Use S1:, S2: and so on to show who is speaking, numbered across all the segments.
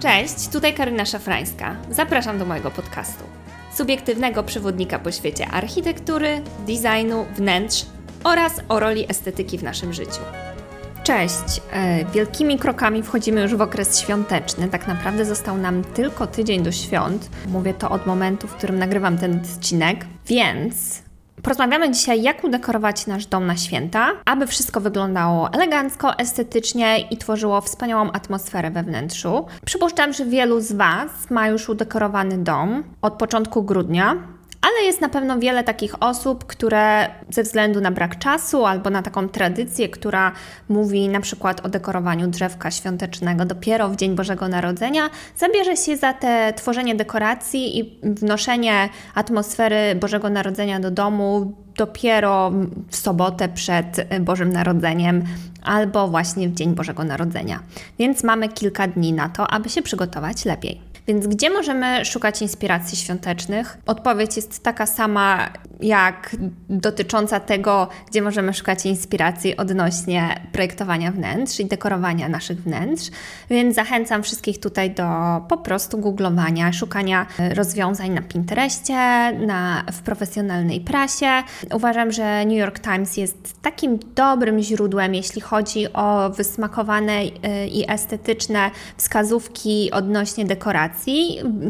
S1: Cześć, tutaj Karyna Szafrańska. Zapraszam do mojego podcastu. Subiektywnego przewodnika po świecie architektury, designu, wnętrz oraz o roli estetyki w naszym życiu. Cześć! E, wielkimi krokami wchodzimy już w okres świąteczny. Tak naprawdę został nam tylko tydzień do świąt. Mówię to od momentu, w którym nagrywam ten odcinek, więc Porozmawiamy dzisiaj, jak udekorować nasz dom na święta, aby wszystko wyglądało elegancko, estetycznie i tworzyło wspaniałą atmosferę we wnętrzu. Przypuszczam, że wielu z Was ma już udekorowany dom od początku grudnia. Ale jest na pewno wiele takich osób, które ze względu na brak czasu albo na taką tradycję, która mówi na przykład o dekorowaniu drzewka świątecznego dopiero w Dzień Bożego Narodzenia, zabierze się za te tworzenie dekoracji i wnoszenie atmosfery Bożego Narodzenia do domu dopiero w sobotę przed Bożym Narodzeniem albo właśnie w Dzień Bożego Narodzenia. Więc mamy kilka dni na to, aby się przygotować lepiej. Więc gdzie możemy szukać inspiracji świątecznych? Odpowiedź jest taka sama jak dotycząca tego, gdzie możemy szukać inspiracji odnośnie projektowania wnętrz i dekorowania naszych wnętrz. Więc zachęcam wszystkich tutaj do po prostu googlowania, szukania rozwiązań na Pinterestie, na, w profesjonalnej prasie. Uważam, że New York Times jest takim dobrym źródłem, jeśli chodzi o wysmakowane y, i estetyczne wskazówki odnośnie dekoracji.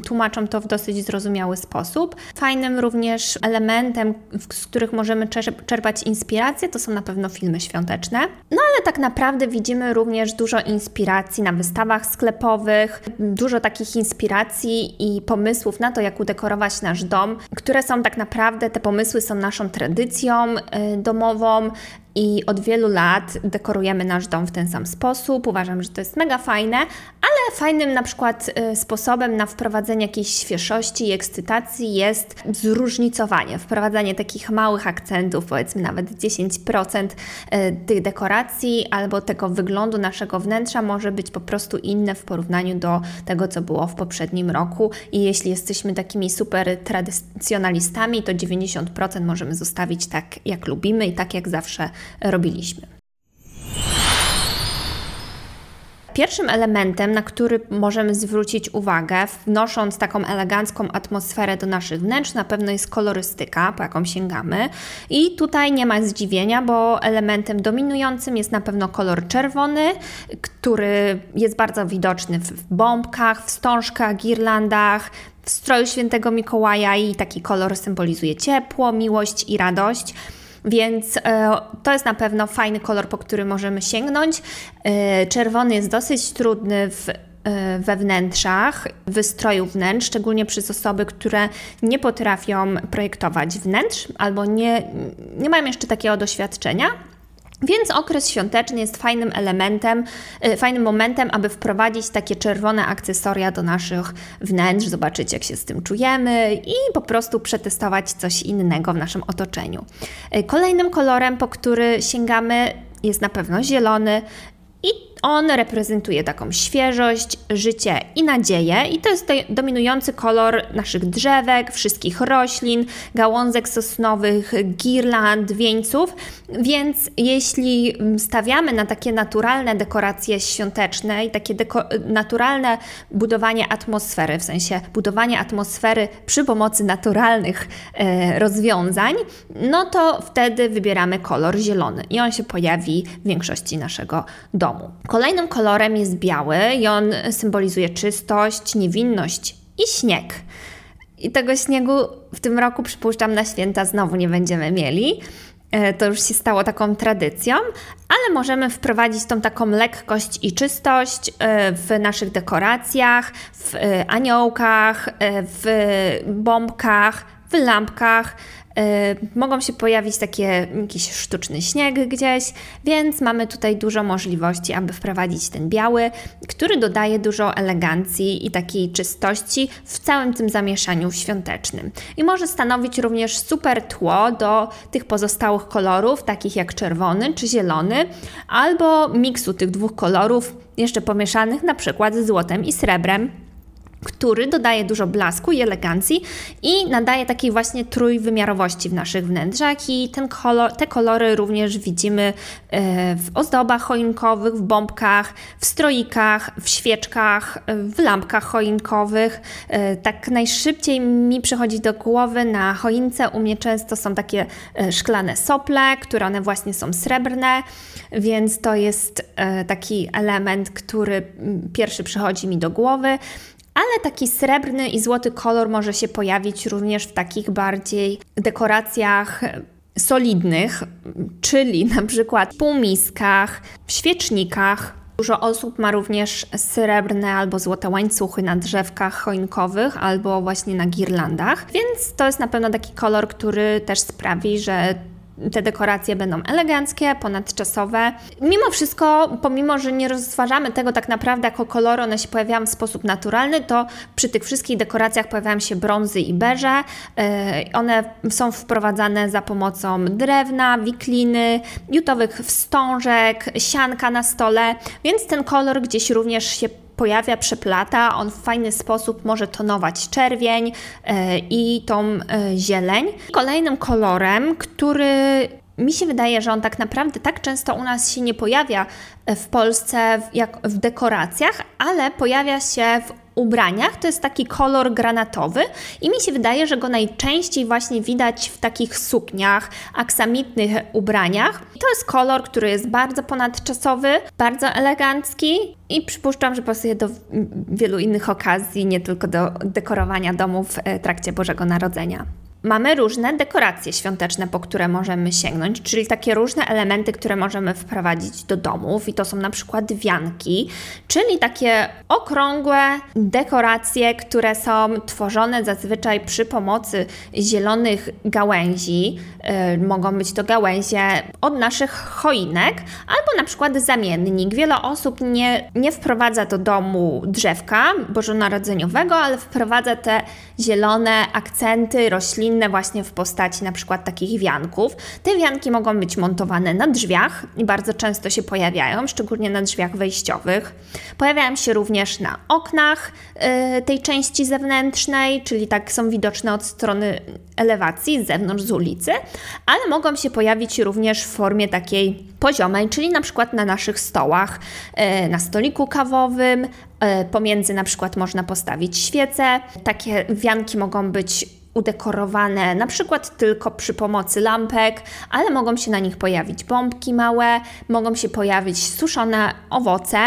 S1: Tłumaczą to w dosyć zrozumiały sposób. Fajnym również elementem, z których możemy czerpać inspirację, to są na pewno filmy świąteczne. No ale tak naprawdę widzimy również dużo inspiracji na wystawach sklepowych, dużo takich inspiracji i pomysłów na to, jak udekorować nasz dom, które są tak naprawdę, te pomysły są naszą tradycją y, domową, i od wielu lat dekorujemy nasz dom w ten sam sposób. Uważam, że to jest mega fajne, ale fajnym na przykład y, sposobem na wprowadzenie jakiejś świeżości i ekscytacji jest zróżnicowanie, wprowadzanie takich małych akcentów, powiedzmy nawet 10% y, tych dekoracji albo tego wyglądu naszego wnętrza może być po prostu inne w porównaniu do tego, co było w poprzednim roku. I jeśli jesteśmy takimi super tradycjonalistami, to 90% możemy zostawić tak, jak lubimy i tak, jak zawsze robiliśmy. Pierwszym elementem, na który możemy zwrócić uwagę, wnosząc taką elegancką atmosferę do naszych wnętrz, na pewno jest kolorystyka, po jaką sięgamy. I tutaj nie ma zdziwienia, bo elementem dominującym jest na pewno kolor czerwony, który jest bardzo widoczny w bombkach, wstążkach, girlandach, w stroju świętego Mikołaja i taki kolor symbolizuje ciepło, miłość i radość. Więc e, to jest na pewno fajny kolor, po który możemy sięgnąć. E, czerwony jest dosyć trudny w e, we wnętrzach, wystroju wnętrz, szczególnie przez osoby, które nie potrafią projektować wnętrz albo nie, nie mają jeszcze takiego doświadczenia. Więc okres świąteczny jest fajnym elementem, y, fajnym momentem, aby wprowadzić takie czerwone akcesoria do naszych wnętrz, zobaczyć jak się z tym czujemy i po prostu przetestować coś innego w naszym otoczeniu. Y, kolejnym kolorem, po który sięgamy, jest na pewno zielony. I on reprezentuje taką świeżość, życie i nadzieję, i to jest dominujący kolor naszych drzewek, wszystkich roślin, gałązek sosnowych, girland, wieńców. Więc jeśli stawiamy na takie naturalne dekoracje świąteczne i takie naturalne budowanie atmosfery, w sensie budowanie atmosfery przy pomocy naturalnych e, rozwiązań, no to wtedy wybieramy kolor zielony i on się pojawi w większości naszego domu. Kolejnym kolorem jest biały i on symbolizuje czystość, niewinność i śnieg. I tego śniegu w tym roku, przypuszczam, na święta znowu nie będziemy mieli. E, to już się stało taką tradycją, ale możemy wprowadzić tą taką lekkość i czystość e, w naszych dekoracjach, w e, aniołkach, w bombkach, w lampkach. E, mogą się pojawić takie jakiś sztuczny śnieg gdzieś, więc mamy tutaj dużo możliwości, aby wprowadzić ten biały, który dodaje dużo elegancji i takiej czystości w całym tym zamieszaniu świątecznym. I może stanowić również super tło do tych pozostałych kolorów, takich jak czerwony czy zielony, albo miksu tych dwóch kolorów, jeszcze pomieszanych na przykład z złotem i srebrem. Który dodaje dużo blasku i elegancji i nadaje takiej właśnie trójwymiarowości w naszych wnętrzach i ten kolor, te kolory również widzimy e, w ozdobach choinkowych, w bombkach, w stroikach, w świeczkach, w lampkach choinkowych. E, tak najszybciej mi przychodzi do głowy na choince u mnie często są takie e, szklane sople, które one właśnie są srebrne, więc to jest taki element, który pierwszy przychodzi mi do głowy ale taki srebrny i złoty kolor może się pojawić również w takich bardziej dekoracjach solidnych, czyli na przykład półmiskach, świecznikach. Dużo osób ma również srebrne albo złote łańcuchy na drzewkach choinkowych albo właśnie na girlandach, więc to jest na pewno taki kolor, który też sprawi, że te dekoracje będą eleganckie, ponadczasowe. Mimo wszystko, pomimo, że nie rozważamy tego tak naprawdę jako kolory, one się pojawiają w sposób naturalny, to przy tych wszystkich dekoracjach pojawiają się brązy i beże. E, one są wprowadzane za pomocą drewna, wikliny, jutowych wstążek, sianka na stole, więc ten kolor gdzieś również się pojawia, przeplata, on w fajny sposób może tonować czerwień e, i tą e, zieleń. Kolejnym kolorem, który mi się wydaje, że on tak naprawdę tak często u nas się nie pojawia w Polsce jak w dekoracjach, ale pojawia się w ubraniach. To jest taki kolor granatowy i mi się wydaje, że go najczęściej właśnie widać w takich sukniach, aksamitnych ubraniach. To jest kolor, który jest bardzo ponadczasowy, bardzo elegancki i przypuszczam, że pasuje do wielu innych okazji, nie tylko do dekorowania domów w trakcie Bożego Narodzenia. Mamy różne dekoracje świąteczne, po które możemy sięgnąć, czyli takie różne elementy, które możemy wprowadzić do domów, i to są na przykład wianki, czyli takie okrągłe dekoracje, które są tworzone zazwyczaj przy pomocy zielonych gałęzi. Yy, mogą być to gałęzie od naszych choinek, albo na przykład zamiennik. Wiele osób nie, nie wprowadza do domu drzewka bożonarodzeniowego, ale wprowadza te zielone akcenty roślin inne właśnie w postaci na przykład takich wianków. Te wianki mogą być montowane na drzwiach i bardzo często się pojawiają, szczególnie na drzwiach wejściowych. Pojawiają się również na oknach yy, tej części zewnętrznej, czyli tak są widoczne od strony elewacji, z zewnątrz, z ulicy, ale mogą się pojawić również w formie takiej poziomej, czyli na przykład na naszych stołach, yy, na stoliku kawowym, pomiędzy na przykład można postawić świece. Takie wianki mogą być udekorowane na przykład tylko przy pomocy lampek, ale mogą się na nich pojawić bombki małe, mogą się pojawić suszone owoce,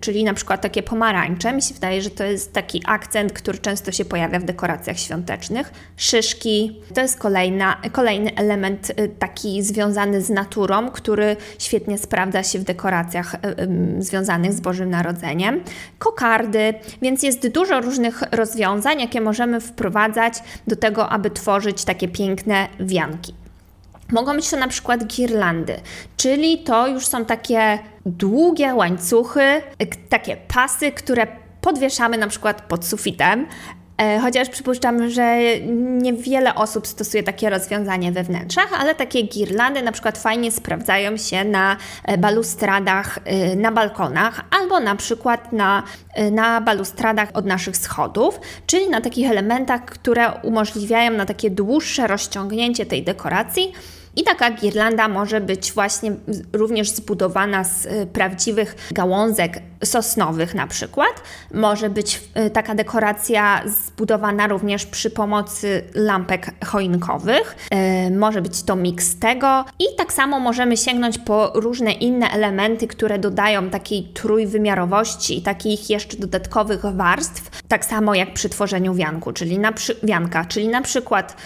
S1: czyli na przykład takie pomarańcze. Mi się wydaje, że to jest taki akcent, który często się pojawia w dekoracjach świątecznych. Szyszki to jest kolejna, kolejny element y, taki związany z naturą, który świetnie sprawdza się w dekoracjach y, związanych z Bożym Narodzeniem. Kokardy, więc jest dużo różnych rozwiązań, jakie możemy wprowadzać do tego, aby tworzyć takie piękne wianki. Mogą być to na przykład girlandy, czyli to już są takie długie łańcuchy, takie pasy, które podwieszamy na przykład pod sufitem, chociaż przypuszczam, że niewiele osób stosuje takie rozwiązanie we wnętrzach, ale takie girlandy na przykład fajnie sprawdzają się na e, balustradach e, na balkonach albo na przykład na, na balustradach od naszych schodów, czyli na takich elementach, które umożliwiają na takie dłuższe rozciągnięcie tej dekoracji i taka girlanda może być właśnie również zbudowana z y, prawdziwych gałązek sosnowych na przykład. Może być y, taka dekoracja zbudowana również przy pomocy lampek choinkowych. Y, może być to miks tego i tak samo możemy sięgnąć po różne inne elementy, które dodają takiej trójwymiarowości i takich jeszcze dodatkowych warstw, tak samo jak przy tworzeniu wianku, czyli na przy, wianka, czyli na przykład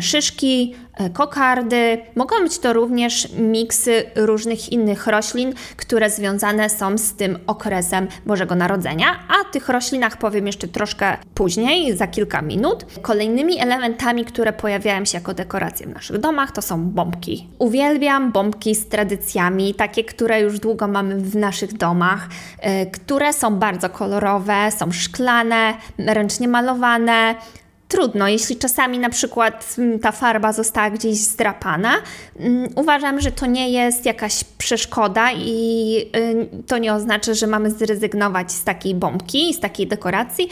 S1: szyszki, kokardy, Mogą być to również miksy różnych innych roślin, które związane są z tym okresem Bożego Narodzenia, a tych roślinach powiem jeszcze troszkę później, za kilka minut. Kolejnymi elementami, które pojawiają się jako dekoracje w naszych domach, to są bombki. Uwielbiam bombki z tradycjami, takie, które już długo mamy w naszych domach, yy, które są bardzo kolorowe, są szklane, ręcznie malowane, trudno, jeśli czasami na przykład mm, ta farba została gdzieś zdrapana. Mm, uważam, że to nie jest jakaś przeszkoda i y, to nie oznacza, że mamy zrezygnować z takiej bombki, z takiej dekoracji.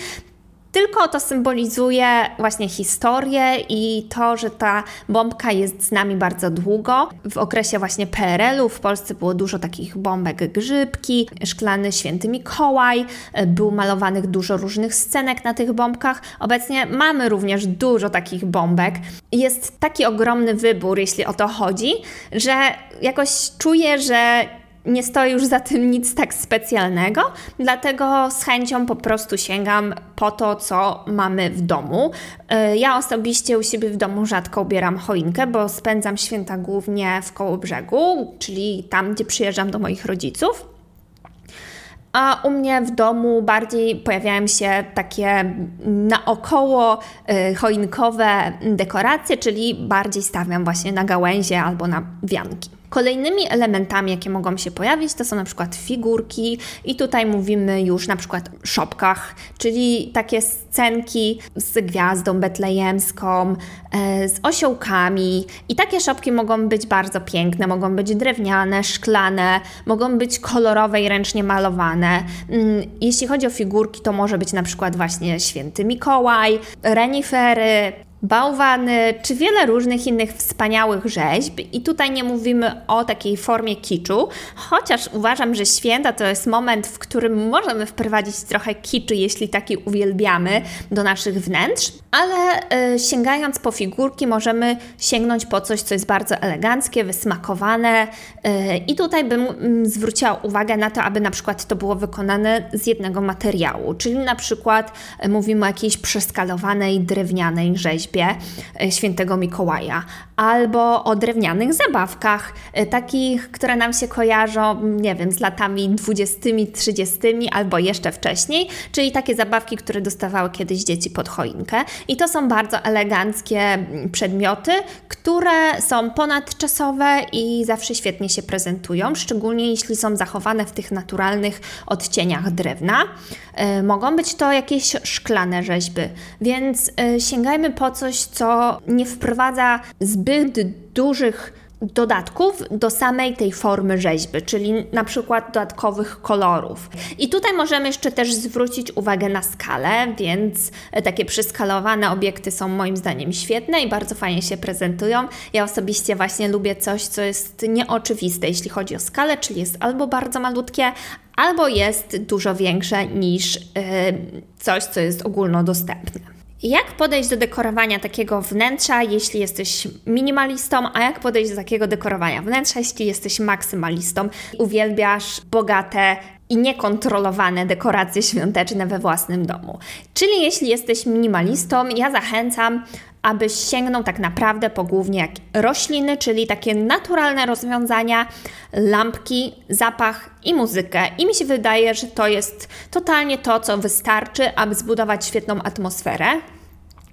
S1: Tylko to symbolizuje właśnie historię i to, że ta bombka jest z nami bardzo długo. W okresie właśnie PRL-u w Polsce było dużo takich bombek grzybki, szklany święty Mikołaj, było malowanych dużo różnych scenek na tych bombkach. Obecnie mamy również dużo takich bombek. Jest taki ogromny wybór, jeśli o to chodzi, że jakoś czuję, że nie stoi już za tym nic tak specjalnego, dlatego z chęcią po prostu sięgam po to, co mamy w domu. E, ja osobiście u siebie w domu rzadko ubieram choinkę, bo spędzam święta głównie w koło brzegu, czyli tam, gdzie przyjeżdżam do moich rodziców. A u mnie w domu bardziej pojawiają się takie naokoło e, choinkowe dekoracje, czyli bardziej stawiam właśnie na gałęzie albo na wianki. Kolejnymi elementami, jakie mogą się pojawić, to są na przykład figurki i tutaj mówimy już na przykład szopkach, czyli takie scenki z gwiazdą betlejemską, e, z osiołkami i takie szopki mogą być bardzo piękne, mogą być drewniane, szklane, mogą być kolorowe i ręcznie malowane. Mm, jeśli chodzi o figurki, to może być na przykład właśnie święty Mikołaj, renifery, bałwany, czy wiele różnych innych wspaniałych rzeźb. I tutaj nie mówimy o takiej formie kiczu, chociaż uważam, że święta to jest moment, w którym możemy wprowadzić trochę kiczu, jeśli taki uwielbiamy, do naszych wnętrz, ale y, sięgając po figurki, możemy sięgnąć po coś, co jest bardzo eleganckie, wysmakowane. Y, I tutaj bym y, zwróciła uwagę na to, aby na przykład to było wykonane z jednego materiału, czyli na przykład y, mówimy o jakiejś przeskalowanej drewnianej rzeźbie rzeźbie e, świętego Mikołaja, albo o drewnianych zabawkach, e, takich, które nam się kojarzą, nie wiem, z latami 20, 30 albo jeszcze wcześniej, czyli takie zabawki, które dostawały kiedyś dzieci pod choinkę. I to są bardzo eleganckie mm, przedmioty, które są ponadczasowe i zawsze świetnie się prezentują, szczególnie jeśli są zachowane w tych naturalnych odcieniach drewna. E, mogą być to jakieś szklane rzeźby, więc sięgajmy po coś, co nie wprowadza zbyt dużych dodatków do samej tej formy rzeźby, czyli na przykład dodatkowych kolorów. I tutaj możemy jeszcze też zwrócić uwagę na skalę, więc takie przyskalowane obiekty są moim zdaniem świetne i bardzo fajnie się prezentują. Ja osobiście właśnie lubię coś, co jest nieoczywiste, jeśli chodzi o skalę, czyli jest albo bardzo malutkie, albo jest dużo większe niż yy, coś, co jest ogólnodostępne. Jak podejść do dekorowania takiego wnętrza, jeśli jesteś minimalistą, a jak podejść do takiego dekorowania wnętrza, jeśli jesteś maksymalistą? Uwielbiasz bogate i niekontrolowane dekoracje świąteczne we własnym domu. Czyli jeśli jesteś minimalistą, ja zachęcam, abyś sięgnął tak naprawdę po głównie jak rośliny, czyli takie naturalne rozwiązania, lampki, zapach i muzykę. I mi się wydaje, że to jest totalnie to, co wystarczy, aby zbudować świetną atmosferę.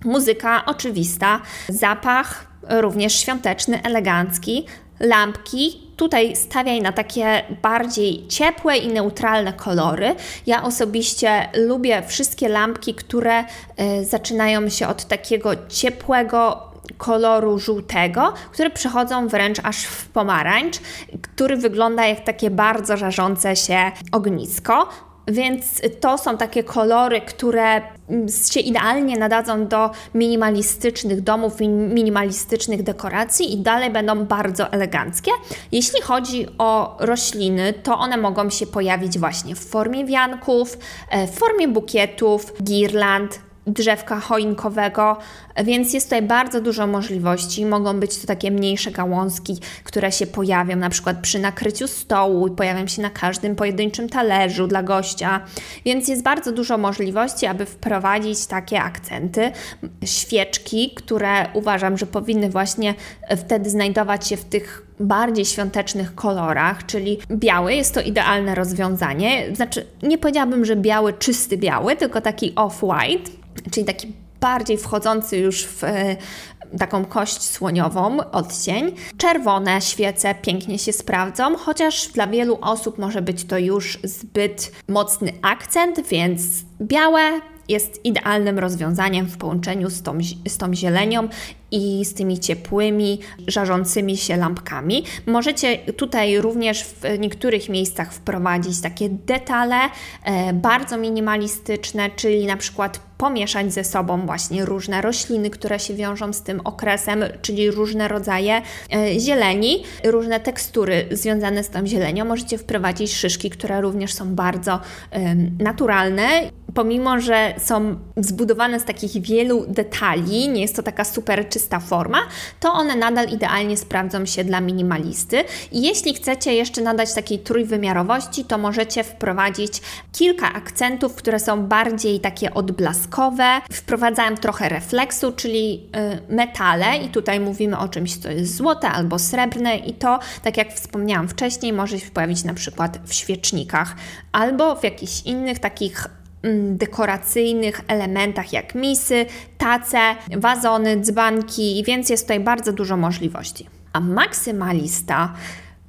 S1: Muzyka oczywista, zapach również świąteczny, elegancki, lampki. Tutaj stawiaj na takie bardziej ciepłe i neutralne kolory. Ja osobiście lubię wszystkie lampki, które y, zaczynają się od takiego ciepłego koloru żółtego, które przechodzą wręcz aż w pomarańcz, który wygląda jak takie bardzo żarzące się ognisko. Więc to są takie kolory, które się idealnie nadadzą do minimalistycznych domów, minimalistycznych dekoracji i dalej będą bardzo eleganckie. Jeśli chodzi o rośliny, to one mogą się pojawić właśnie w formie wianków, e, w formie bukietów, girland, drzewka choinkowego, więc jest tutaj bardzo dużo możliwości. Mogą być to takie mniejsze gałązki, które się pojawią na przykład przy nakryciu stołu i pojawią się na każdym pojedynczym talerzu dla gościa, więc jest bardzo dużo możliwości, aby wprowadzić takie akcenty. Świeczki, które uważam, że powinny właśnie wtedy znajdować się w tych bardziej świątecznych kolorach, czyli biały jest to idealne rozwiązanie. Znaczy, nie powiedziałabym, że biały, czysty biały, tylko taki off-white, czyli taki bardziej wchodzący już w e, taką kość słoniową odcień. Czerwone świece pięknie się sprawdzą, chociaż dla wielu osób może być to już zbyt mocny akcent, więc białe jest idealnym rozwiązaniem w połączeniu z tą, z tą zielenią i z tymi ciepłymi, żarzącymi się lampkami. Możecie tutaj również w niektórych miejscach wprowadzić takie detale e, bardzo minimalistyczne, czyli na przykład pomieszać ze sobą właśnie różne rośliny, które się wiążą z tym okresem, czyli różne rodzaje e, zieleni, różne tekstury związane z tą zielenią. Możecie wprowadzić szyszki, które również są bardzo e, naturalne pomimo, że są zbudowane z takich wielu detali, nie jest to taka super czysta forma, to one nadal idealnie sprawdzą się dla minimalisty. I jeśli chcecie jeszcze nadać takiej trójwymiarowości, to możecie wprowadzić kilka akcentów, które są bardziej takie odblaskowe. Wprowadzałem trochę refleksu, czyli y, metale i tutaj mówimy o czymś, co jest złote albo srebrne i to, tak jak wspomniałam wcześniej, może się pojawić na przykład w świecznikach albo w jakichś innych takich dekoracyjnych elementach jak misy, tace, wazony, dzbanki, więc jest tutaj bardzo dużo możliwości. A maksymalista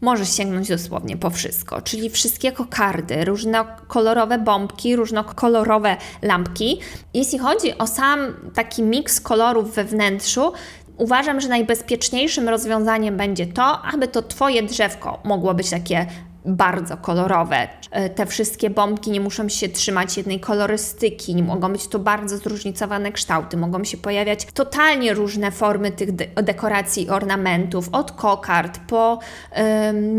S1: może sięgnąć dosłownie po wszystko, czyli wszystkie kokardy, różnokolorowe bombki, różnokolorowe lampki. Jeśli chodzi o sam taki miks kolorów we wnętrzu, uważam, że najbezpieczniejszym rozwiązaniem będzie to, aby to Twoje drzewko mogło być takie bardzo kolorowe. E, te wszystkie bombki nie muszą się trzymać jednej kolorystyki, nie mogą być to bardzo zróżnicowane kształty, mogą się pojawiać totalnie różne formy tych de dekoracji i ornamentów, od kokard po y,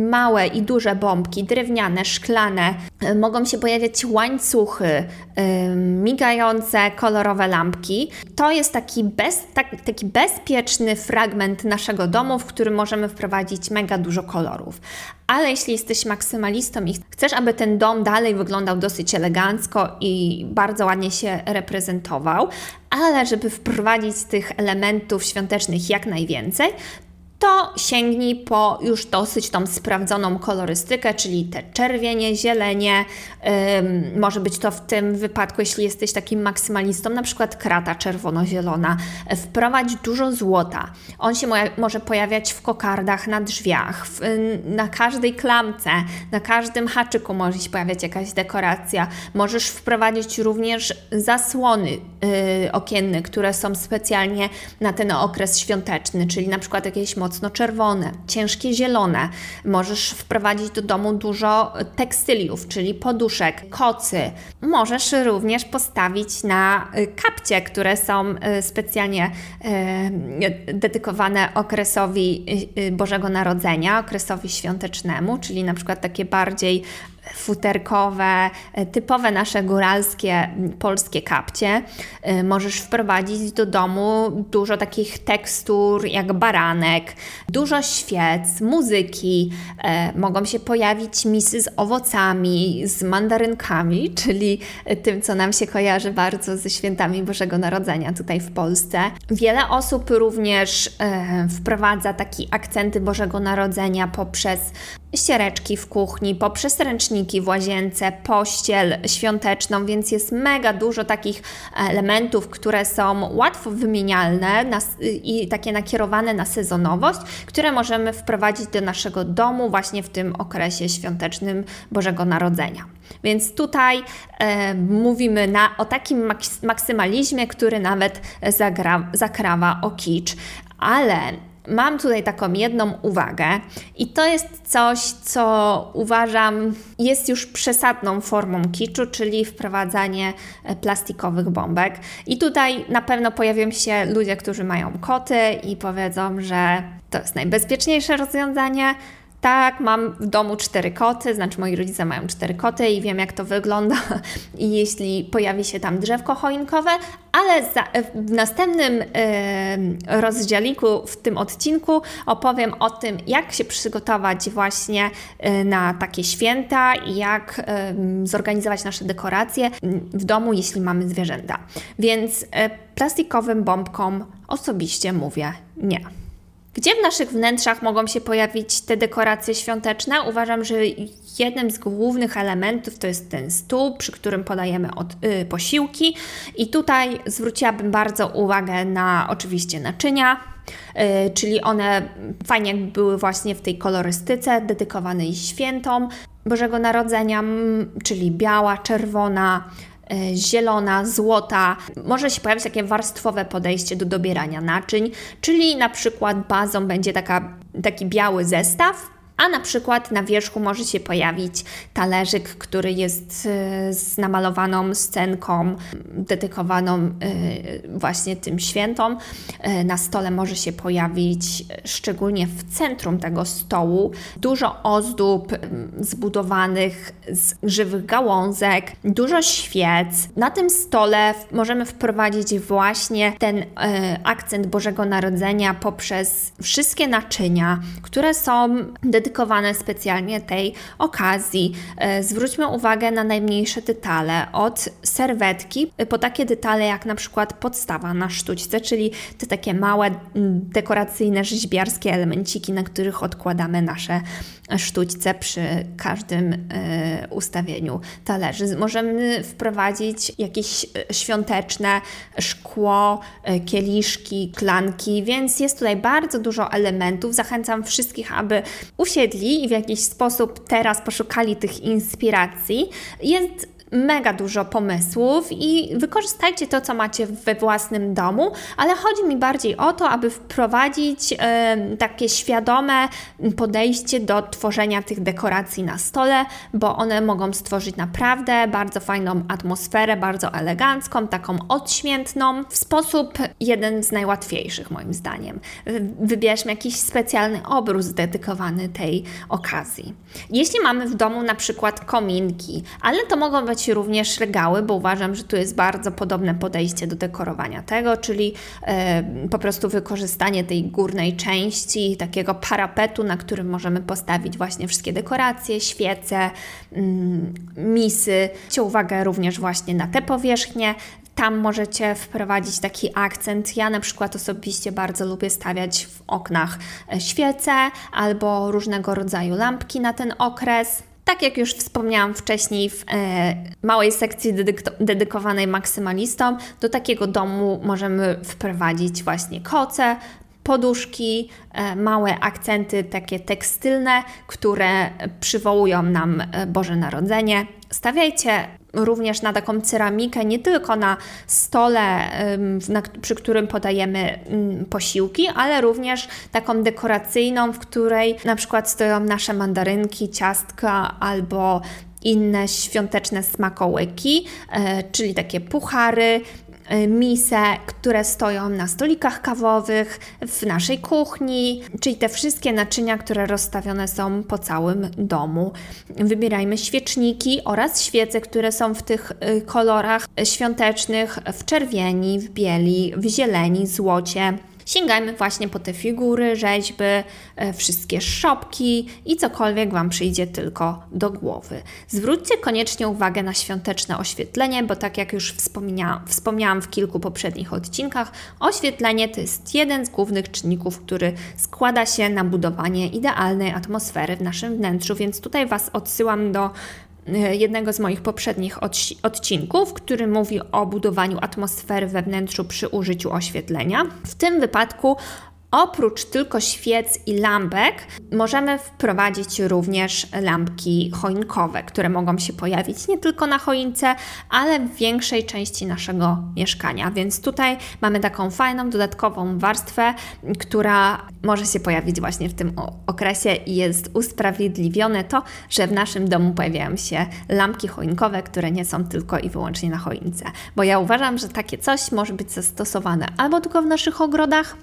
S1: małe i duże bombki, drewniane, szklane. Y, mogą się pojawiać łańcuchy, y, migające, kolorowe lampki. To jest taki, bez, tak, taki bezpieczny fragment naszego domu, w którym możemy wprowadzić mega dużo kolorów ale jeśli jesteś maksymalistą i chcesz, aby ten dom dalej wyglądał dosyć elegancko i bardzo ładnie się reprezentował, ale żeby wprowadzić tych elementów świątecznych jak najwięcej, to sięgnij po już dosyć tą sprawdzoną kolorystykę, czyli te czerwienie, zielenie. Ym, może być to w tym wypadku, jeśli jesteś takim maksymalistą, na przykład krata czerwono-zielona. Wprowadź dużo złota. On się może pojawiać w kokardach na drzwiach, w, na każdej klamce, na każdym haczyku może się pojawiać jakaś dekoracja. Możesz wprowadzić również zasłony yy, okienne, które są specjalnie na ten okres świąteczny, czyli na przykład jakieś mocno czerwone, ciężkie zielone. Możesz wprowadzić do domu dużo tekstyliów, czyli poduszek, kocy. Możesz również postawić na y, kapcie, które są y, specjalnie y, dedykowane okresowi Bożego Narodzenia, okresowi świątecznemu, czyli na przykład takie bardziej futerkowe, e, typowe nasze góralskie polskie kapcie. E, możesz wprowadzić do domu dużo takich tekstur jak baranek, dużo świec, muzyki. E, mogą się pojawić misy z owocami, z mandarynkami, czyli tym, co nam się kojarzy bardzo ze świętami Bożego Narodzenia tutaj w Polsce. Wiele osób również wprowadza takie akcenty Bożego Narodzenia poprzez ściereczki w kuchni, poprzez ręczniki w łazience, pościel świąteczną, więc jest mega dużo takich elementów, które są łatwo wymienialne i takie nakierowane na sezonowość, które możemy wprowadzić do naszego domu właśnie w tym okresie świątecznym Bożego Narodzenia. Więc tutaj e, mówimy na, o takim maksymalizmie, który nawet zagra, zakrawa o kicz, ale mam tutaj taką jedną uwagę, i to jest coś, co uważam jest już przesadną formą kiczu, czyli wprowadzanie e, plastikowych bombek. I tutaj na pewno pojawią się ludzie, którzy mają koty i powiedzą, że to jest najbezpieczniejsze rozwiązanie tak, mam w domu cztery koty, znaczy moi rodzice mają cztery koty i wiem jak to wygląda i jeśli pojawi się tam drzewko choinkowe, ale za, w następnym y, rozdziałiku w tym odcinku opowiem o tym, jak się przygotować właśnie y, na takie święta i jak zorganizować nasze dekoracje w domu, jeśli mamy zwierzęta. Więc y, plastikowym bombkom osobiście mówię nie. Gdzie w naszych wnętrzach mogą się pojawić te dekoracje świąteczne? Uważam, że jednym z głównych elementów to jest ten stół, przy którym podajemy od, y, posiłki. I tutaj zwróciłabym bardzo uwagę na oczywiście naczynia, y, czyli one fajnie były właśnie w tej kolorystyce dedykowanej świętom Bożego Narodzenia, czyli biała, czerwona, zielona, złota. Może się pojawić takie warstwowe podejście do dobierania naczyń, czyli na przykład bazą będzie taka, taki biały zestaw, a na przykład na wierzchu może się pojawić talerzyk, który jest e, z namalowaną scenką dedykowaną e, właśnie tym świętom. E, na stole może się pojawić, szczególnie w centrum tego stołu, dużo ozdób zbudowanych z żywych gałązek, dużo świec. Na tym stole możemy wprowadzić właśnie ten akcent Bożego Narodzenia poprzez wszystkie naczynia, które są dedykowane dedykowane specjalnie tej okazji. E, zwróćmy uwagę na najmniejsze detale, od serwetki po takie detale jak na przykład podstawa na sztućce, czyli te takie małe dekoracyjne rzeźbiarskie elemenciki, na których odkładamy nasze sztućce przy każdym e, ustawieniu talerzy. Możemy wprowadzić jakieś e, świąteczne szkło, kieliszki, klanki, więc jest tutaj bardzo dużo elementów. Zachęcam wszystkich, aby usiedli i w jakiś sposób teraz poszukali tych inspiracji, jest mega dużo pomysłów i wykorzystajcie to, co macie we własnym domu, ale chodzi mi bardziej o to, aby wprowadzić e, takie świadome podejście do tworzenia tych dekoracji na stole, bo one mogą stworzyć naprawdę bardzo fajną atmosferę, bardzo elegancką, taką odświętną, w sposób jeden z najłatwiejszych moim zdaniem. Wybierzmy jakiś specjalny obrus dedykowany tej okazji. Jeśli mamy w domu na przykład kominki, ale to mogą być również regały, bo uważam, że tu jest bardzo podobne podejście do dekorowania tego, czyli e, po prostu wykorzystanie tej górnej części, takiego parapetu, na którym możemy postawić właśnie wszystkie dekoracje, świece, mm, misy. Zwróćcie uwagę również właśnie na te powierzchnie. Tam możecie wprowadzić taki akcent. Ja na przykład osobiście bardzo lubię stawiać w oknach e, świece albo różnego rodzaju lampki na ten okres. Tak jak już wspomniałam wcześniej w e, małej sekcji dedykowanej maksymalistom, do takiego domu możemy wprowadzić właśnie koce, poduszki, e, małe akcenty takie tekstylne, które przywołują nam e, Boże Narodzenie. Stawiajcie również na taką ceramikę, nie tylko na stole, na, przy którym podajemy mm, posiłki, ale również taką dekoracyjną, w której na przykład stoją nasze mandarynki, ciastka albo inne świąteczne smakołyki, e, czyli takie puchary, mise, które stoją na stolikach kawowych, w naszej kuchni, czyli te wszystkie naczynia, które rozstawione są po całym domu. Wybierajmy świeczniki oraz świece, które są w tych y, kolorach świątecznych, w czerwieni, w bieli, w zieleni, złocie sięgajmy właśnie po te figury, rzeźby, e, wszystkie szopki i cokolwiek Wam przyjdzie tylko do głowy. Zwróćcie koniecznie uwagę na świąteczne oświetlenie, bo tak jak już wspomniałam, wspomniałam w kilku poprzednich odcinkach, oświetlenie to jest jeden z głównych czynników, który składa się na budowanie idealnej atmosfery w naszym wnętrzu, więc tutaj Was odsyłam do jednego z moich poprzednich odcinków, który mówi o budowaniu atmosfery we wnętrzu przy użyciu oświetlenia. W tym wypadku Oprócz tylko świec i lampek, możemy wprowadzić również lampki choinkowe, które mogą się pojawić nie tylko na choince, ale w większej części naszego mieszkania. Więc tutaj mamy taką fajną, dodatkową warstwę, która może się pojawić właśnie w tym okresie i jest usprawiedliwione to, że w naszym domu pojawiają się lampki choinkowe, które nie są tylko i wyłącznie na choince. Bo ja uważam, że takie coś może być zastosowane albo tylko w naszych ogrodach,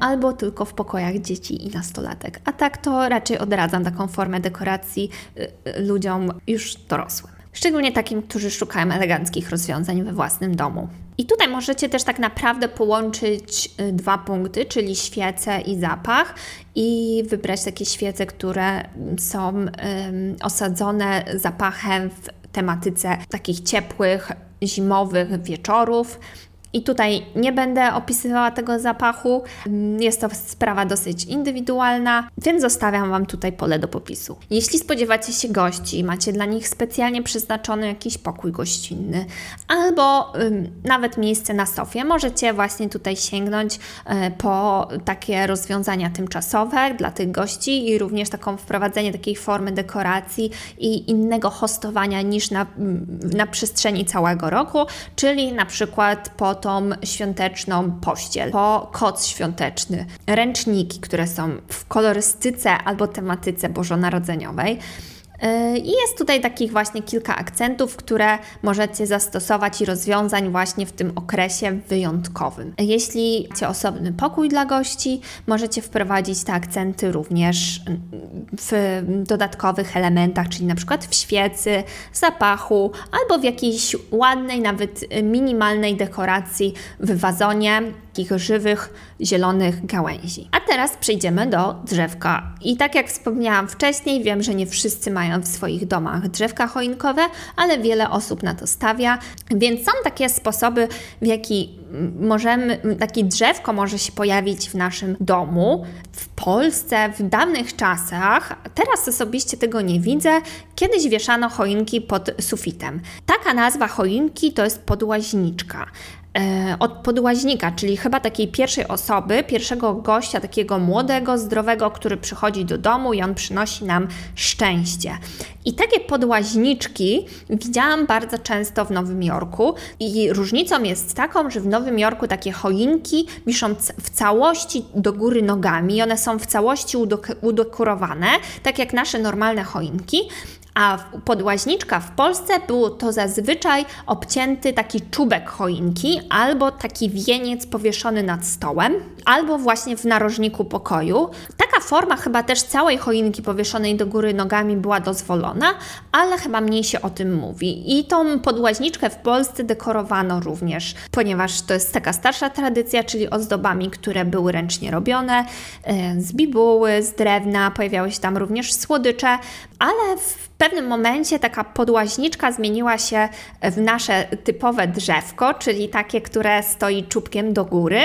S1: albo tylko w pokojach dzieci i nastolatek. A tak to raczej odradzam taką formę dekoracji e, e, ludziom już dorosłym. Szczególnie takim, którzy szukają eleganckich rozwiązań we własnym domu. I tutaj możecie też tak naprawdę połączyć dwa punkty, czyli świece i zapach, i wybrać takie świece, które są osadzone zapachem w tematyce takich ciepłych, zimowych wieczorów I tutaj nie będę opisywała tego zapachu. Jest to sprawa dosyć indywidualna, więc zostawiam Wam tutaj pole do popisu. Jeśli spodziewacie się gości, macie dla nich specjalnie przeznaczony jakiś pokój gościnny albo nawet miejsce na sofie, możecie właśnie tutaj sięgnąć y, po takie rozwiązania tymczasowe dla tych gości i również taką wprowadzenie takiej formy dekoracji i innego hostowania niż na, na przestrzeni całego roku, czyli na przykład po tą świąteczną pościel, po koc świąteczny, ręczniki, które są w kolorystyce albo tematyce bożonarodzeniowej. Y, I jest tutaj takich właśnie kilka akcentów, które możecie zastosować i rozwiązań właśnie w tym okresie wyjątkowym. Jeśli macie osobny pokój dla gości, możecie wprowadzić te akcenty również w dodatkowych elementach, czyli na przykład w świecy, zapachu albo w jakiejś ładnej, nawet minimalnej dekoracji w wazonie, takich żywych, zielonych gałęzi. A teraz przejdziemy do drzewka. I tak jak wspomniałam wcześniej, wiem, że nie wszyscy mają w swoich domach drzewka choinkowe, ale wiele osób na to stawia, więc są takie sposoby, w jaki możemy, takie drzewko może się pojawić w naszym domu. W Polsce w dawnych czasach, teraz osobiście tego nie widzę, kiedyś wieszano choinki pod sufitem. Taka nazwa choinki to jest podłaźniczka. E, od podłaźnika, czyli chyba takiej pierwszej osoby, pierwszego gościa, takiego młodego, zdrowego, który przychodzi do domu i on przynosi nam szczęście. I takie podłaźniczki widziałam bardzo często w Nowym Jorku i różnicą jest taką, że w Nowym Jorku takie choinki wiszą w całości do góry nogami, one są w całości udekorowane, tak jak nasze normalne choinki, a podłaźniczka w Polsce było to zazwyczaj obcięty taki czubek choinki albo taki wieniec powieszony nad stołem, albo właśnie w narożniku pokoju. Taka forma chyba też całej choinki powieszonej do góry nogami była dozwolona, ale chyba mniej się o tym mówi. I tą podłaźniczkę w Polsce dekorowano również, ponieważ to jest taka starsza tradycja, czyli ozdobami, które były ręcznie robione, e, z bibuły, z drewna, pojawiały się tam również słodycze, ale w pewnym momencie taka podłaźniczka zmieniła się w nasze typowe drzewko, czyli takie, które stoi czubkiem do góry.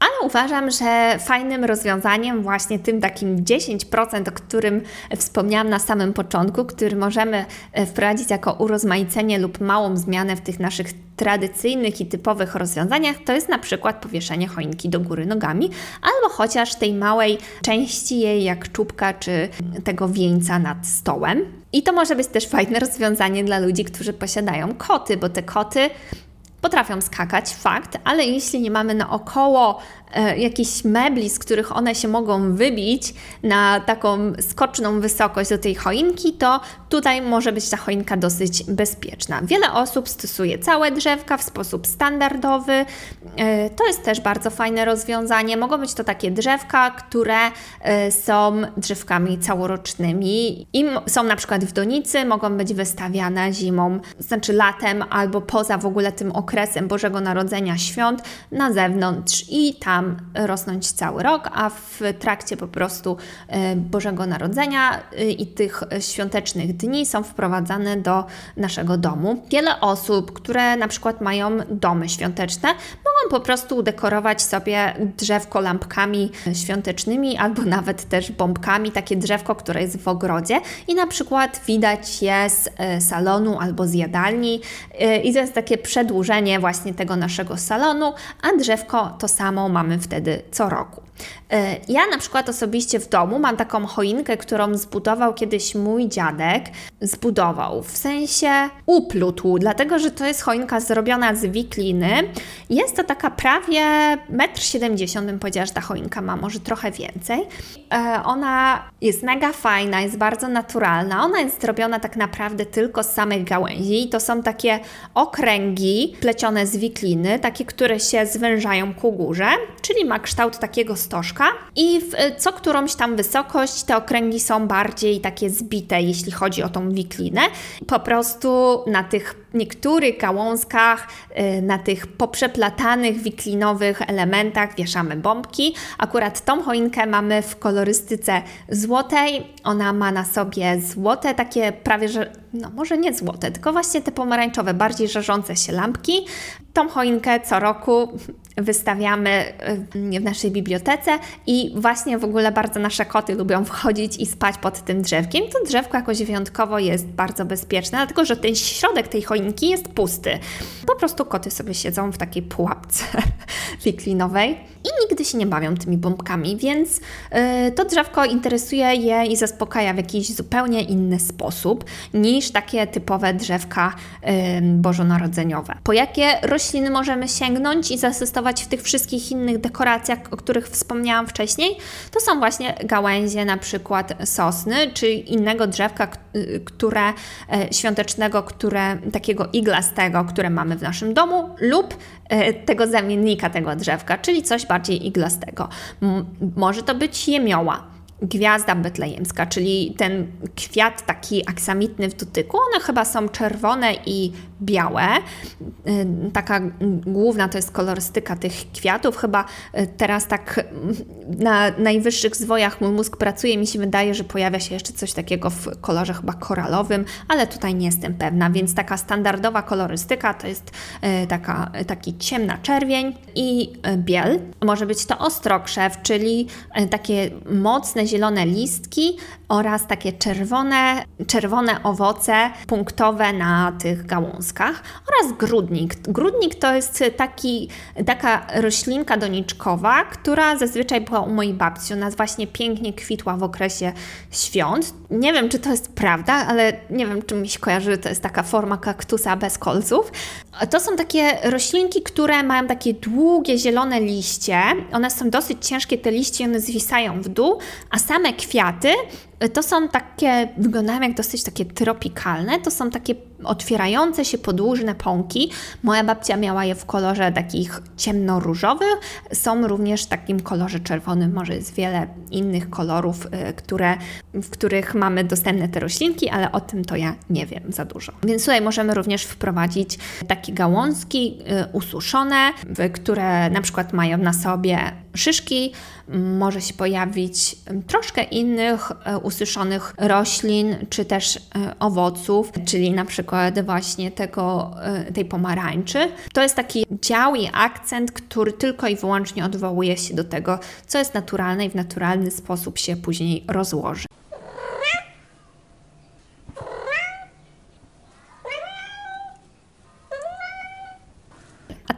S1: Ale uważam, że fajnym rozwiązaniem, właśnie tym takim 10%, o którym wspomniałam na samym początku, który możemy e, wprowadzić jako urozmaicenie lub małą zmianę w tych naszych tradycyjnych i typowych rozwiązaniach, to jest na przykład powieszenie choinki do góry nogami, albo chociaż tej małej części jej, jak czubka czy tego wieńca nad stołem. I to może być też fajne rozwiązanie dla ludzi, którzy posiadają koty, bo te koty potrafią skakać, fakt, ale jeśli nie mamy naokoło jakichś mebli, z których one się mogą wybić na taką skoczną wysokość do tej choinki, to tutaj może być ta choinka dosyć bezpieczna. Wiele osób stosuje całe drzewka w sposób standardowy. E, to jest też bardzo fajne rozwiązanie. Mogą być to takie drzewka, które e, są drzewkami całorocznymi i są na przykład w donicy, mogą być wystawiane zimą, znaczy latem albo poza w ogóle tym okresem Bożego Narodzenia świąt na zewnątrz i tam rosnąć cały rok, a w trakcie po prostu e, Bożego Narodzenia e, i tych świątecznych dni są wprowadzane do naszego domu. Wiele osób, które na przykład mają domy świąteczne, mogą po prostu udekorować sobie drzewko lampkami świątecznymi albo nawet też bombkami, takie drzewko, które jest w ogrodzie i na przykład widać je z e, salonu albo z jadalni i to jest takie przedłużenie właśnie tego naszego salonu, a drzewko to samo mamy wtedy co roku. E, ja na przykład osobiście w domu mam taką choinkę, którą zbudował kiedyś mój dziadek. Zbudował, w sensie uplótł, dlatego że to jest choinka zrobiona z wikliny. Jest to taka prawie 1,70 m, bym ta choinka ma, może trochę więcej. E, ona jest mega fajna, jest bardzo naturalna. Ona jest zrobiona tak naprawdę tylko z samych gałęzi. To są takie okręgi plecione z wikliny, takie, które się zwężają ku górze, czyli ma kształt takiego stożka i w co którąś tam wysokość te okręgi są bardziej takie zbite, jeśli chodzi o tą wiklinę. Po prostu na tych niektórych gałązkach y, na tych poprzeplatanych, wiklinowych elementach wieszamy bombki. Akurat tą choinkę mamy w kolorystyce złotej. Ona ma na sobie złote, takie prawie że, no może nie złote, tylko właśnie te pomarańczowe, bardziej żarzące się lampki. Tą choinkę co roku wystawiamy y, w naszej bibliotece i właśnie w ogóle bardzo nasze koty lubią wchodzić i spać pod tym drzewkiem. To drzewko jakoś wyjątkowo jest bardzo bezpieczne, dlatego że ten środek tej choinki jest pusty. Po prostu koty sobie siedzą w takiej pułapce wiklinowej i nigdy się nie bawią tymi bombkami, więc yy, to drzewko interesuje je i zaspokaja w jakiś zupełnie inny sposób niż takie typowe drzewka yy, bożonarodzeniowe. Po jakie rośliny możemy sięgnąć i zasystować w tych wszystkich innych dekoracjach, o których wspomniałam wcześniej? To są właśnie gałęzie na przykład sosny, czy innego drzewka, które yy, świątecznego, które takiego iglastego, które mamy w naszym domu lub E, tego zamiennika tego drzewka, czyli coś bardziej iglastego. może to być jemioła gwiazda betlejemska, czyli ten kwiat taki aksamitny w dotyku. One chyba są czerwone i białe. Y, taka główna to jest kolorystyka tych kwiatów. Chyba y, teraz tak na najwyższych zwojach mój mózg pracuje. Mi się wydaje, że pojawia się jeszcze coś takiego w kolorze chyba koralowym, ale tutaj nie jestem pewna, więc taka standardowa kolorystyka to jest y, taka, taki ciemna czerwień i biel. Może być to ostrokrzew, czyli takie mocne zielone listki oraz takie czerwone, czerwone owoce punktowe na tych gałązkach oraz grudnik. Grudnik to jest taki, taka roślinka doniczkowa, która zazwyczaj była u mojej babci. Ona właśnie pięknie kwitła w okresie świąt. Nie wiem, czy to jest prawda, ale nie wiem, czy mi się kojarzy, to jest taka forma kaktusa bez kolców. To są takie roślinki, które mają takie długie, zielone liście. One są dosyć ciężkie, te liście, one zwisają w dół, a same kwiaty to są takie, wyglądają jak dosyć takie tropikalne, to są takie otwierające się podłużne pąki. Moja babcia miała je w kolorze takich ciemnoróżowych, są również w takim kolorze czerwonym, może jest wiele innych kolorów, y, które, w których mamy dostępne te roślinki, ale o tym to ja nie wiem za dużo. Więc tutaj możemy również wprowadzić takie gałązki y, ususzone, które na przykład mają na sobie szyszki, może się pojawić troszkę innych y, ususzonych roślin czy też owoców, czyli na przykład przykład właśnie tego, e, tej pomarańczy. To jest taki dział i akcent, który tylko i wyłącznie odwołuje się do tego, co jest naturalne i w naturalny sposób się później rozłoży.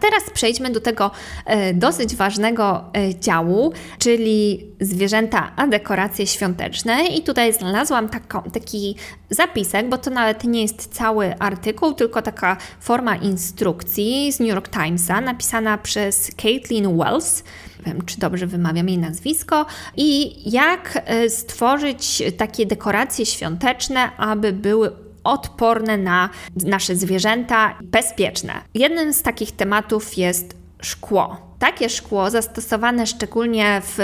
S1: Teraz przejdźmy do tego e, dosyć ważnego e, działu, czyli zwierzęta a dekoracje świąteczne. I tutaj znalazłam taki zapisek, bo to nawet nie jest cały artykuł, tylko taka forma instrukcji z New York Timesa, napisana przez Caitlin Wells. Nie wiem, czy dobrze wymawiam jej nazwisko. I jak e, stworzyć takie dekoracje świąteczne, aby były odporne na nasze zwierzęta, bezpieczne. Jednym z takich tematów jest szkło. Takie szkło, zastosowane szczególnie w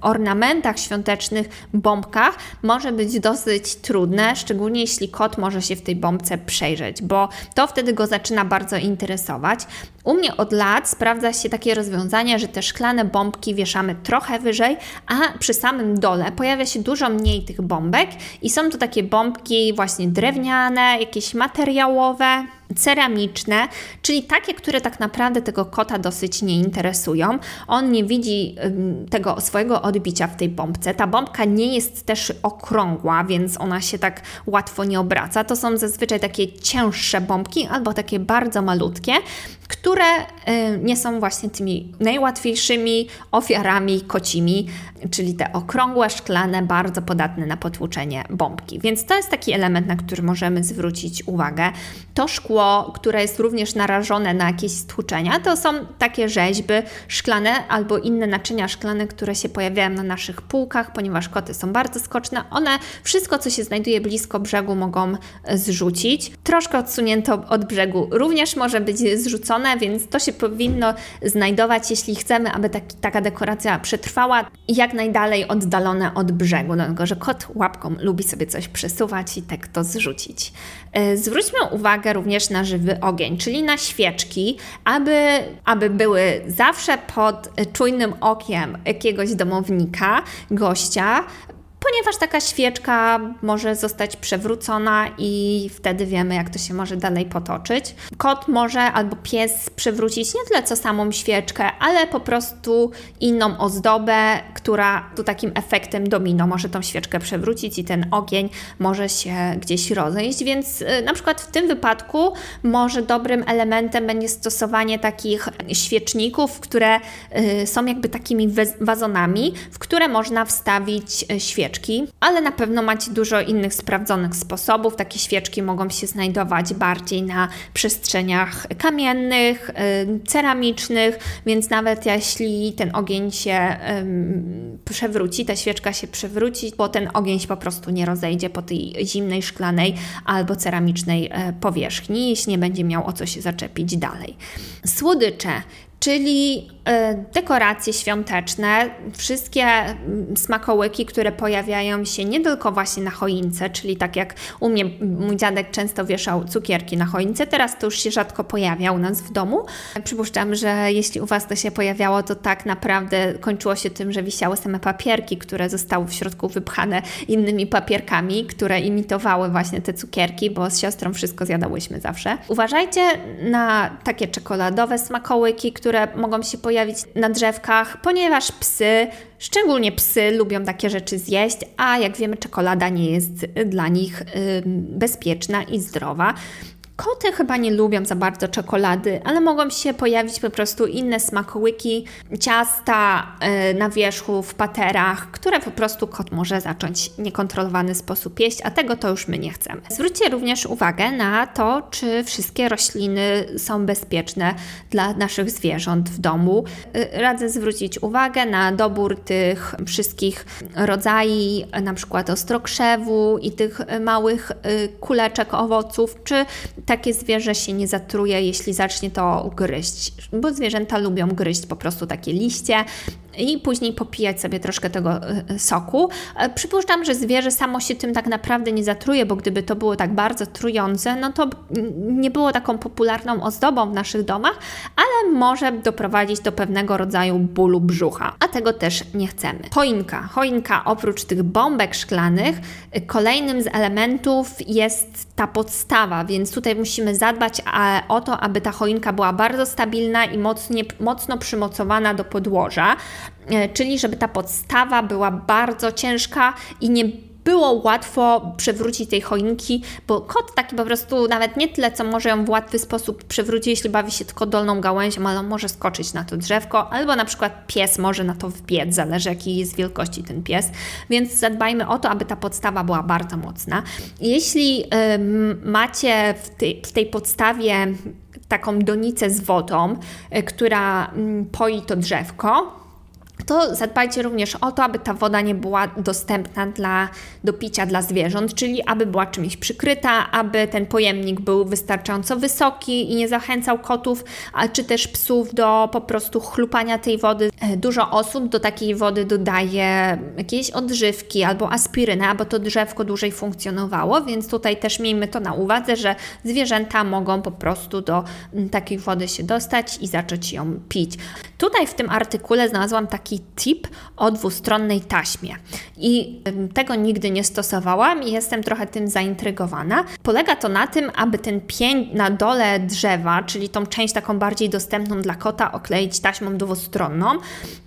S1: ornamentach świątecznych, bombkach, może być dosyć trudne, szczególnie jeśli kot może się w tej bombce przejrzeć, bo to wtedy go zaczyna bardzo interesować. U mnie od lat sprawdza się takie rozwiązanie, że te szklane bombki wieszamy trochę wyżej, a przy samym dole pojawia się dużo mniej tych bombek i są to takie bombki właśnie drewniane, jakieś materiałowe, ceramiczne, czyli takie, które tak naprawdę tego kota dosyć nie interesują. On nie widzi tego swojego odbicia w tej bombce. Ta bombka nie jest też okrągła, więc ona się tak łatwo nie obraca. To są zazwyczaj takie cięższe bombki albo takie bardzo malutkie, które y, nie są właśnie tymi najłatwiejszymi ofiarami kocimi, czyli te okrągłe, szklane, bardzo podatne na potłuczenie bombki. Więc to jest taki element, na który możemy zwrócić uwagę. To szkło, które jest również narażone na jakieś stłuczenia, to są takie rzeźby, szklane albo inne naczynia szklane, które się pojawiają na naszych półkach, ponieważ koty są bardzo skoczne. One wszystko, co się znajduje blisko brzegu, mogą zrzucić. Troszkę odsunięto od brzegu również może być zrzucone, więc to się powinno znajdować, jeśli chcemy, aby taki, taka dekoracja przetrwała jak najdalej oddalone od brzegu. Dlatego, że kot łapką lubi sobie coś przesuwać i tak to zrzucić. E, zwróćmy uwagę również na żywy ogień, czyli na świeczki, aby, aby były zawsze pod czujnym okiem jakiegoś domownika, gościa, ponieważ taka świeczka może zostać przewrócona i wtedy wiemy, jak to się może dalej potoczyć. Kot może albo pies przewrócić nie tyle co samą świeczkę, ale po prostu inną ozdobę, która tu takim efektem domino. Może tą świeczkę przewrócić i ten ogień może się gdzieś rozejść, więc y, na przykład w tym wypadku może dobrym elementem będzie stosowanie takich świeczników, które y, są jakby takimi wazonami, w które można wstawić y, świeczkę świeczki, ale na pewno macie dużo innych sprawdzonych sposobów. Takie świeczki mogą się znajdować bardziej na przestrzeniach kamiennych, ceramicznych, więc nawet jeśli ten ogień się przewróci, ta świeczka się przewróci, bo ten ogień się po prostu nie rozejdzie po tej zimnej, szklanej albo ceramicznej e, powierzchni, jeśli nie będzie miał o co się zaczepić dalej. Słodycze czyli e, dekoracje świąteczne, wszystkie mm, smakołyki, które pojawiają się nie tylko właśnie na choince, czyli tak jak u mnie mój dziadek często wieszał cukierki na choince, teraz to już się rzadko pojawia u nas w domu. Przypuszczam, że jeśli u Was to się pojawiało, to tak naprawdę kończyło się tym, że wisiały same papierki, które zostały w środku wypchane innymi papierkami, które imitowały właśnie te cukierki, bo z siostrą wszystko zjadałyśmy zawsze. Uważajcie na takie czekoladowe smakołyki, które które mogą się pojawić na drzewkach, ponieważ psy, szczególnie psy, lubią takie rzeczy zjeść, a jak wiemy, czekolada nie jest dla nich bezpieczna i zdrowa. Koty chyba nie lubią za bardzo czekolady, ale mogą się pojawić po prostu inne smakołyki, ciasta e, na wierzchu, w paterach, które po prostu kot może zacząć w niekontrolowany sposób jeść, a tego to już my nie chcemy. Zwróćcie również uwagę na to, czy wszystkie rośliny są bezpieczne dla naszych zwierząt w domu. E, radzę zwrócić uwagę na dobór tych wszystkich rodzajów, na przykład ostrokrzewu i tych małych e, kuleczek owoców, czy takie zwierzę się nie zatruje, jeśli zacznie to gryźć, bo zwierzęta lubią gryźć po prostu takie liście i później popijać sobie troszkę tego e, e, soku. E, przypuszczam, że zwierzę samo się tym tak naprawdę nie zatruje, bo gdyby to było tak bardzo trujące, no to nie było taką popularną ozdobą w naszych domach, ale może doprowadzić do pewnego rodzaju bólu brzucha, a tego też nie chcemy. Choinka. Choinka oprócz tych bombek szklanych, kolejnym z elementów jest ta podstawa, więc tutaj musimy zadbać o to, aby ta choinka była bardzo stabilna i mocnie, mocno przymocowana do podłoża, e, czyli żeby ta podstawa była bardzo ciężka i nie było łatwo przewrócić tej choinki, bo kot taki po prostu nawet nie tyle, co może ją w łatwy sposób przewrócić, jeśli bawi się tylko dolną gałęzią, ale on może skoczyć na to drzewko, albo na przykład pies może na to wbiec, zależy jakiej jest wielkości ten pies, więc zadbajmy o to, aby ta podstawa była bardzo mocna. Jeśli macie w tej, w tej podstawie taką donicę z wodą, y, która mm, poi to drzewko, to zadbajcie również o to, aby ta woda nie była dostępna dla, do picia dla zwierząt, czyli aby była czymś przykryta, aby ten pojemnik był wystarczająco wysoki i nie zachęcał kotów, a czy też psów do po prostu chlupania tej wody. E, dużo osób do takiej wody dodaje jakieś odżywki albo aspirynę, aby to drzewko dłużej funkcjonowało, więc tutaj też miejmy to na uwadze, że zwierzęta mogą po prostu do takiej wody się dostać i zacząć ją pić. Tutaj w tym artykule znalazłam taki tip o dwustronnej taśmie. I tego nigdy nie stosowałam i jestem trochę tym zaintrygowana. Polega to na tym, aby ten pień na dole drzewa, czyli tą część taką bardziej dostępną dla kota, okleić taśmą dwustronną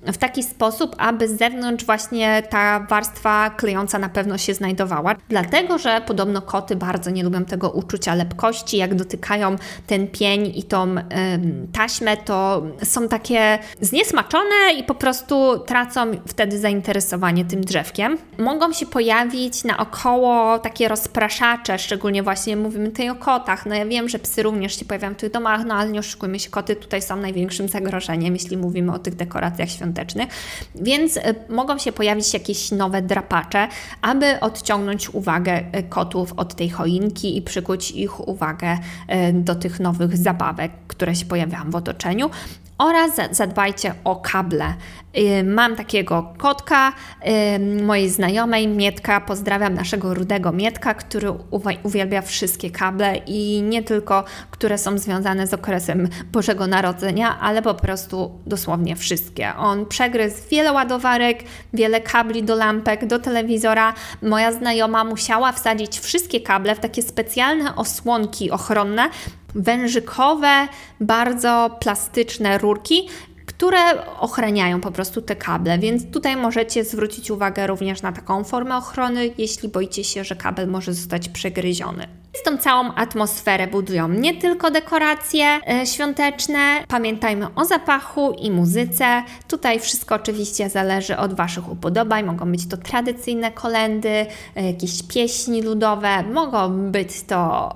S1: w taki sposób, aby z zewnątrz właśnie ta warstwa klejąca na pewno się znajdowała. Dlatego, że podobno koty bardzo nie lubią tego uczucia lepkości. Jak dotykają ten pień i tą taśmę, to są takie zniesmaczone i po prostu tracą wtedy zainteresowanie tym drzewkiem. Mogą się pojawić naokoło takie rozpraszacze, szczególnie właśnie mówimy tutaj o kotach. No ja wiem, że psy również się pojawiają w tych domach, no ale nie oszukujmy się, koty tutaj są największym zagrożeniem, jeśli mówimy o tych dekoracjach świątecznych. Więc y, mogą się pojawić jakieś nowe drapacze, aby odciągnąć uwagę y, kotów od tej choinki i przykuć ich uwagę y, do tych nowych zabawek, które się pojawiają w otoczeniu oraz zadbajcie o kable. Y, mam takiego kotka y, mojej znajomej, Mietka, pozdrawiam naszego rudego Mietka, który uwielbia wszystkie kable i nie tylko, które są związane z okresem Bożego Narodzenia, ale po prostu dosłownie wszystkie. On przegryzł wiele ładowarek, wiele kabli do lampek, do telewizora. Moja znajoma musiała wsadzić wszystkie kable w takie specjalne osłonki ochronne, wężykowe, bardzo plastyczne rurki, które ochraniają po prostu te kable, więc tutaj możecie zwrócić uwagę również na taką formę ochrony, jeśli boicie się, że kabel może zostać przegryziony. Z tą całą atmosferę budują nie tylko dekoracje e, świąteczne, pamiętajmy o zapachu i muzyce. Tutaj wszystko oczywiście zależy od Waszych upodobań. Mogą być to tradycyjne kolendy, e, jakieś pieśni ludowe, mogą być to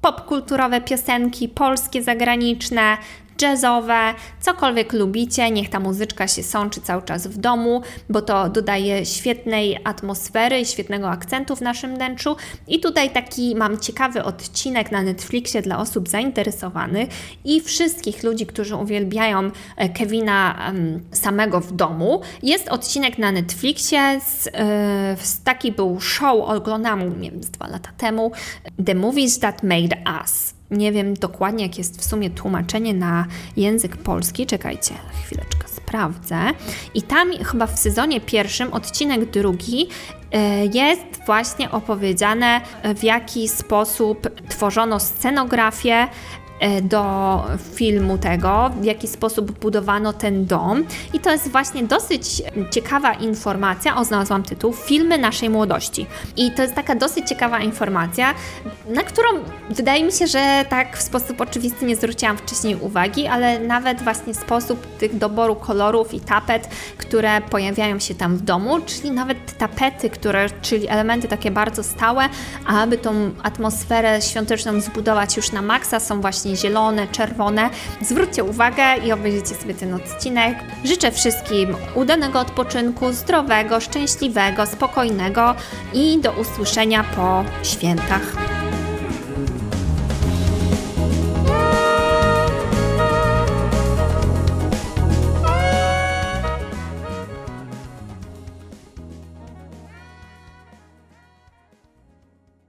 S1: popkulturowe piosenki polskie, zagraniczne, jazzowe, cokolwiek lubicie, niech ta muzyczka się sączy cały czas w domu, bo to dodaje świetnej atmosfery i świetnego akcentu w naszym wnętrzu. I tutaj taki mam ciekawy odcinek na Netflixie dla osób zainteresowanych i wszystkich ludzi, którzy uwielbiają e, Kevina samego w domu. Jest odcinek na Netflixie, z, e, z taki był show, oglądałam, nie wiem, z dwa lata temu, The Movies That Made Us. Nie wiem dokładnie, jak jest w sumie tłumaczenie na język polski. Czekajcie, chwileczkę sprawdzę. I tam chyba w sezonie pierwszym, odcinek drugi, e, jest właśnie opowiedziane, w jaki sposób tworzono scenografię, do filmu tego, w jaki sposób budowano ten dom. I to jest właśnie dosyć ciekawa informacja, o znalazłam tytuł, Filmy naszej młodości. I to jest taka dosyć ciekawa informacja, na którą wydaje mi się, że tak w sposób oczywisty nie zwróciłam wcześniej uwagi, ale nawet właśnie sposób tych doboru kolorów i tapet, które pojawiają się tam w domu, czyli nawet tapety, które, czyli elementy takie bardzo stałe, aby tą atmosferę świąteczną zbudować już na maksa, są właśnie właśnie zielone, czerwone. Zwróćcie uwagę i obejrzyjcie sobie ten odcinek. Życzę wszystkim udanego odpoczynku, zdrowego, szczęśliwego, spokojnego i do usłyszenia po świętach.